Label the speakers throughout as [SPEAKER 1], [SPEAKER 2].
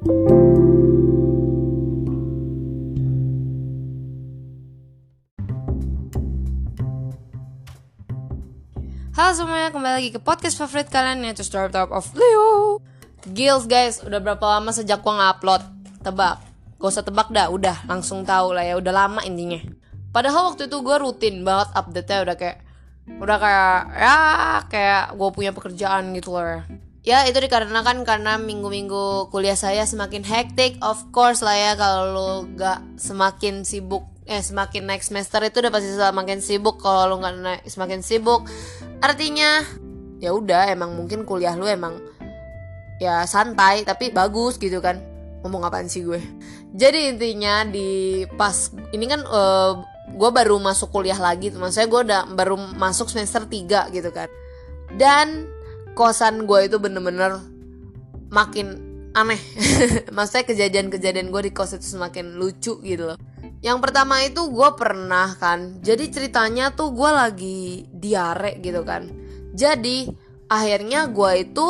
[SPEAKER 1] Halo semuanya, kembali lagi ke podcast favorit kalian yaitu Startup of Leo. Gils guys, udah berapa lama sejak gua ngupload? Tebak, gak usah tebak dah, udah langsung tahu lah ya, udah lama intinya. Padahal waktu itu gue rutin banget update-nya udah kayak Udah kayak, ya kayak gue punya pekerjaan gitu loh Ya itu dikarenakan karena minggu-minggu kuliah saya semakin hektik Of course lah ya kalau lo gak semakin sibuk eh semakin next semester itu udah pasti semakin sibuk kalau lu nggak naik semakin sibuk. Artinya ya udah emang mungkin kuliah lu emang ya santai tapi bagus gitu kan. Ngomong apaan sih gue? Jadi intinya di pas ini kan uh, gue baru masuk kuliah lagi teman saya gue udah baru masuk semester 3 gitu kan. Dan kosan gue itu bener-bener makin aneh. Maksudnya kejadian-kejadian gue di kos itu semakin lucu gitu loh. Yang pertama itu gue pernah kan Jadi ceritanya tuh gue lagi diare gitu kan. Jadi akhirnya gue itu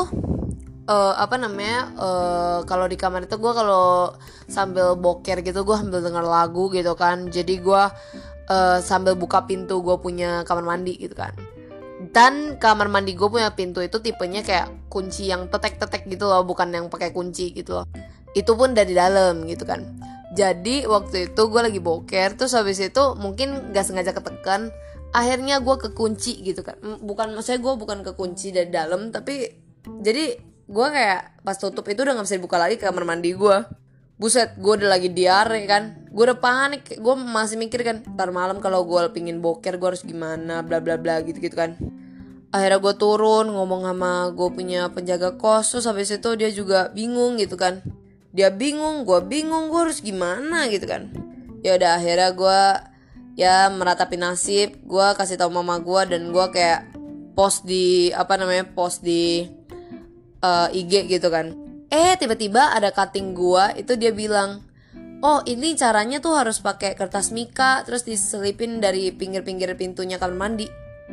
[SPEAKER 1] uh, apa namanya uh, kalau di kamar itu gue kalau sambil boker gitu gue sambil denger lagu gitu kan. Jadi gue uh, sambil buka pintu gue punya kamar mandi gitu kan dan kamar mandi gue punya pintu itu tipenya kayak kunci yang tetek-tetek gitu loh bukan yang pakai kunci gitu loh. Itu pun dari dalam gitu kan. Jadi waktu itu gue lagi boker terus habis itu mungkin gak sengaja ketekan akhirnya gue kekunci gitu kan. Bukan maksudnya gue bukan kekunci dari dalam tapi jadi gue kayak pas tutup itu udah gak bisa dibuka lagi kamar mandi gue buset gue udah lagi diare kan. Gue udah panik. Gue masih mikir kan ntar malam kalau gue pingin boker gue harus gimana? Bla bla bla gitu gitu kan. Akhirnya gue turun ngomong sama gue punya penjaga kos. Terus habis itu dia juga bingung gitu kan. Dia bingung gue bingung gue harus gimana gitu kan. Ya udah akhirnya gue ya meratapi nasib. Gue kasih tau mama gue dan gue kayak post di apa namanya post di uh, eh, IG gitu kan eh tiba-tiba ada cutting gue itu dia bilang oh ini caranya tuh harus pakai kertas mika terus diselipin dari pinggir-pinggir pintunya kamar mandi.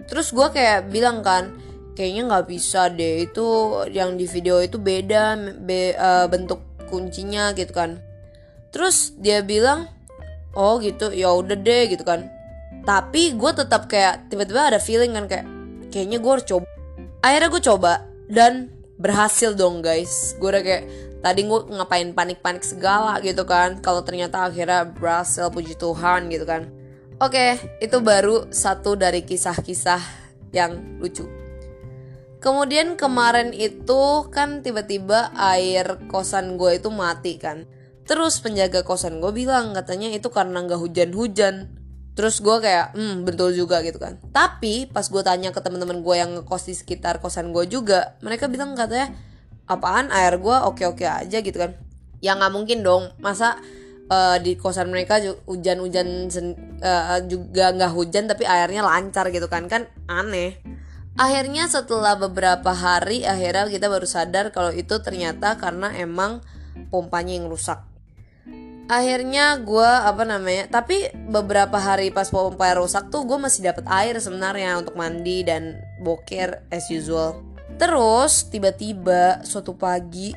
[SPEAKER 1] Terus gue kayak bilang kan kayaknya nggak bisa deh itu yang di video itu beda be, uh, bentuk kuncinya gitu kan. Terus dia bilang oh gitu ya udah deh gitu kan. Tapi gue tetap kayak tiba-tiba ada feeling kan kayak kayaknya gue harus coba. Akhirnya gue coba dan berhasil dong guys gue udah kayak tadi gue ngapain panik-panik segala gitu kan kalau ternyata akhirnya berhasil puji Tuhan gitu kan oke itu baru satu dari kisah-kisah yang lucu Kemudian kemarin itu kan tiba-tiba air kosan gue itu mati kan. Terus penjaga kosan gue bilang katanya itu karena nggak hujan-hujan. Terus gue kayak, hmm betul juga gitu kan. Tapi pas gue tanya ke teman-teman gue yang ngekos di sekitar kosan gue juga, mereka bilang katanya apaan air gue oke-oke aja gitu kan. Ya nggak mungkin dong, masa uh, di kosan mereka hujan-hujan uh, juga nggak hujan tapi airnya lancar gitu kan kan aneh akhirnya setelah beberapa hari akhirnya kita baru sadar kalau itu ternyata karena emang pompanya yang rusak akhirnya gue apa namanya tapi beberapa hari pas pompa rusak tuh gue masih dapat air sebenarnya untuk mandi dan boker as usual. Terus tiba-tiba suatu pagi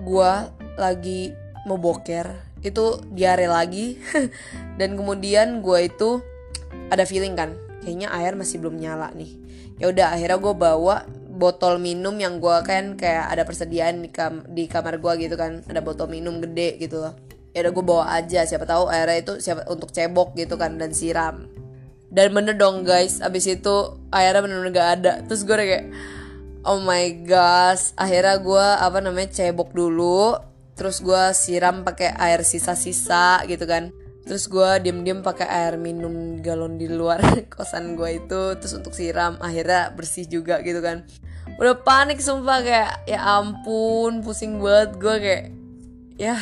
[SPEAKER 1] gue lagi mau boker itu diare lagi. Dan kemudian gue itu ada feeling kan kayaknya air masih belum nyala nih. Ya udah akhirnya gue bawa botol minum yang gue kan kayak ada persediaan di, di kamar gue gitu kan ada botol minum gede gitu loh ya udah gue bawa aja siapa tahu airnya itu siapa untuk cebok gitu kan dan siram. Dan bener dong guys abis itu airnya bener-bener gak ada. Terus gue kayak oh my gosh akhirnya gue apa namanya cebok dulu. Terus gue siram pakai air sisa-sisa gitu kan. Terus gue diem-diem pakai air minum galon di luar kosan gue itu terus untuk siram akhirnya bersih juga gitu kan. Udah panik sumpah kayak ya ampun pusing banget gue kayak ya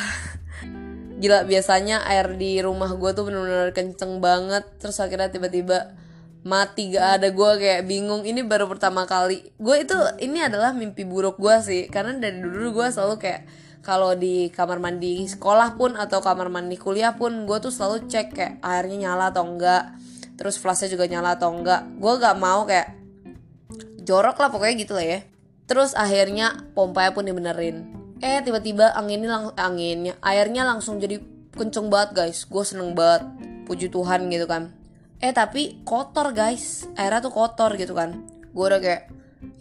[SPEAKER 1] gila biasanya air di rumah gue tuh bener-bener kenceng banget. Terus akhirnya tiba-tiba mati gak ada. Gue kayak bingung. Ini baru pertama kali. Gue itu ini adalah mimpi buruk gue sih. Karena dari dulu gue selalu kayak kalau di kamar mandi sekolah pun atau kamar mandi kuliah pun gue tuh selalu cek kayak airnya nyala atau enggak. Terus flashnya juga nyala atau enggak. Gue gak mau kayak jorok lah pokoknya gitu lah ya. Terus akhirnya pompanya pun dibenerin eh tiba-tiba anginnya lang anginnya airnya langsung jadi kenceng banget guys. Gue seneng banget. Puji Tuhan gitu kan. Eh tapi kotor guys. Airnya tuh kotor gitu kan. Gue udah kayak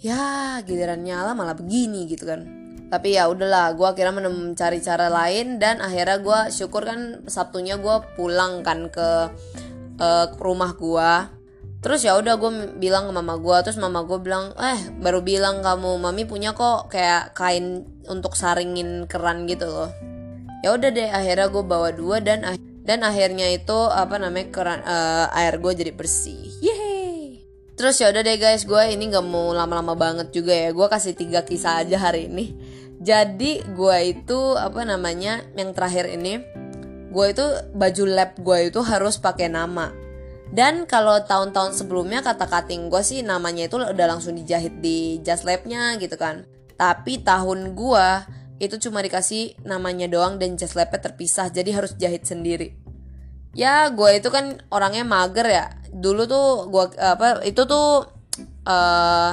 [SPEAKER 1] ya giliran nyala malah begini gitu kan. Tapi ya udahlah gue akhirnya mencari cara lain dan akhirnya gue syukur kan sabtunya gue pulang kan ke uh, rumah gue terus ya udah gue bilang ke mama gue terus mama gue bilang eh baru bilang kamu mami punya kok kayak kain untuk saringin keran gitu loh. Ya udah deh akhirnya gue bawa dua dan dan akhirnya itu apa namanya keran uh, air gue jadi bersih. Yeay. Terus ya udah deh guys gue ini nggak mau lama-lama banget juga ya gue kasih tiga kisah aja hari ini. Jadi gue itu apa namanya yang terakhir ini gue itu baju lab gue itu harus pakai nama dan kalau tahun-tahun sebelumnya kata cutting gue sih namanya itu udah langsung dijahit di just labnya gitu kan. Tapi tahun gue itu cuma dikasih namanya doang dan just labnya terpisah jadi harus jahit sendiri. Ya gue itu kan orangnya mager ya. Dulu tuh gue apa itu tuh uh,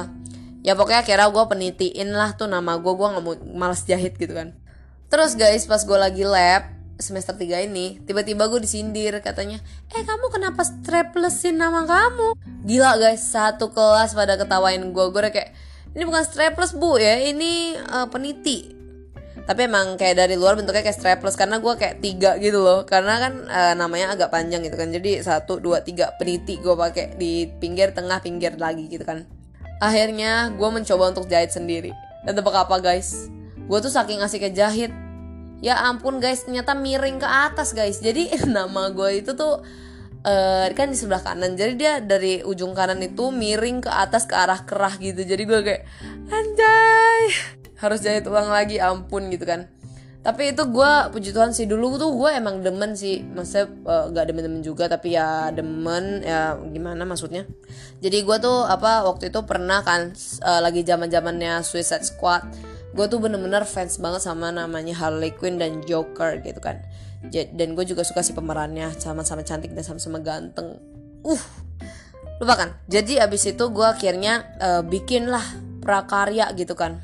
[SPEAKER 1] ya pokoknya kira gue penitiin lah tuh nama gue gue nggak mau males jahit gitu kan. Terus guys pas gue lagi lab semester 3 ini tiba-tiba gue disindir katanya eh kamu kenapa straplesin nama kamu? Gila guys satu kelas pada ketawain gue gue kayak ini bukan strapless bu ya ini uh, peniti. Tapi emang kayak dari luar bentuknya kayak strapless karena gue kayak tiga gitu loh. Karena kan uh, namanya agak panjang gitu kan jadi satu dua tiga peniti gue pakai di pinggir tengah pinggir lagi gitu kan. Akhirnya gue mencoba untuk jahit sendiri. Dan tebak apa guys? Gue tuh saking asik jahit ya ampun guys ternyata miring ke atas guys. Jadi nama gue itu tuh uh, kan di sebelah kanan. Jadi dia dari ujung kanan itu miring ke atas ke arah kerah gitu. Jadi gue kayak anjay harus jahit ulang lagi ampun gitu kan. Tapi itu gue puji Tuhan sih dulu tuh gue emang demen sih. Maksudnya uh, gak demen-demen juga tapi ya demen ya gimana maksudnya. Jadi gue tuh apa waktu itu pernah kan uh, lagi zaman zamannya Suicide Squad gue tuh bener-bener fans banget sama namanya Harley Quinn dan Joker gitu kan. Dan gue juga suka si pemerannya sama-sama cantik dan sama-sama ganteng. Uh lupa kan? Jadi abis itu gue akhirnya uh, bikin lah prakarya gitu kan.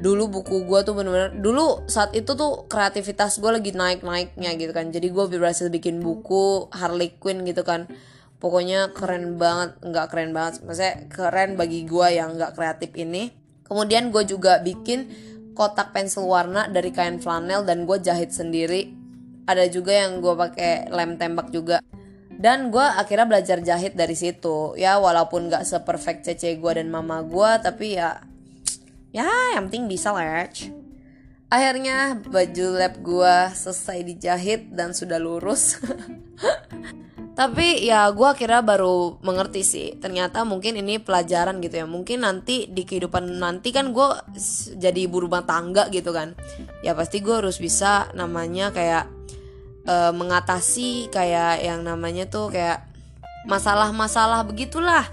[SPEAKER 1] Dulu buku gue tuh bener-bener dulu saat itu tuh kreativitas gue lagi naik-naiknya gitu kan. Jadi gue berhasil bikin buku Harley Quinn gitu kan. Pokoknya keren banget nggak keren banget. Maksudnya keren bagi gue yang nggak kreatif ini Kemudian gue juga bikin kotak pensil warna dari kain flanel dan gue jahit sendiri. Ada juga yang gue pakai lem tembak juga. Dan gue akhirnya belajar jahit dari situ. Ya walaupun gak seperfect cece gue dan mama gue, tapi ya ya yang penting bisa lah. Akhirnya baju lab gue selesai dijahit dan sudah lurus. tapi ya gue akhirnya baru mengerti sih ternyata mungkin ini pelajaran gitu ya. Mungkin nanti di kehidupan nanti kan gue jadi ibu rumah tangga gitu kan. Ya pasti gue harus bisa namanya kayak uh, mengatasi kayak yang namanya tuh kayak masalah-masalah begitulah.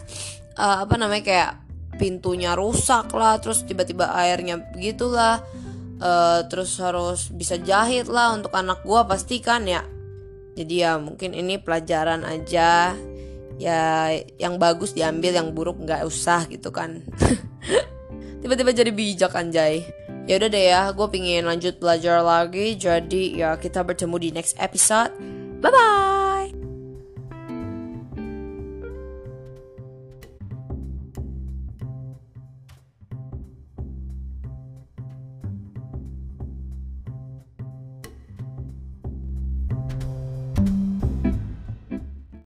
[SPEAKER 1] Uh, apa namanya kayak pintunya rusak lah terus tiba-tiba airnya begitulah. Uh, terus harus bisa jahit lah untuk anak gue pasti kan ya jadi ya mungkin ini pelajaran aja. Ya yang bagus diambil yang buruk nggak usah gitu kan. Tiba-tiba jadi bijak anjay. Ya udah deh ya gue pingin lanjut belajar lagi. Jadi ya kita bertemu di next episode. Bye bye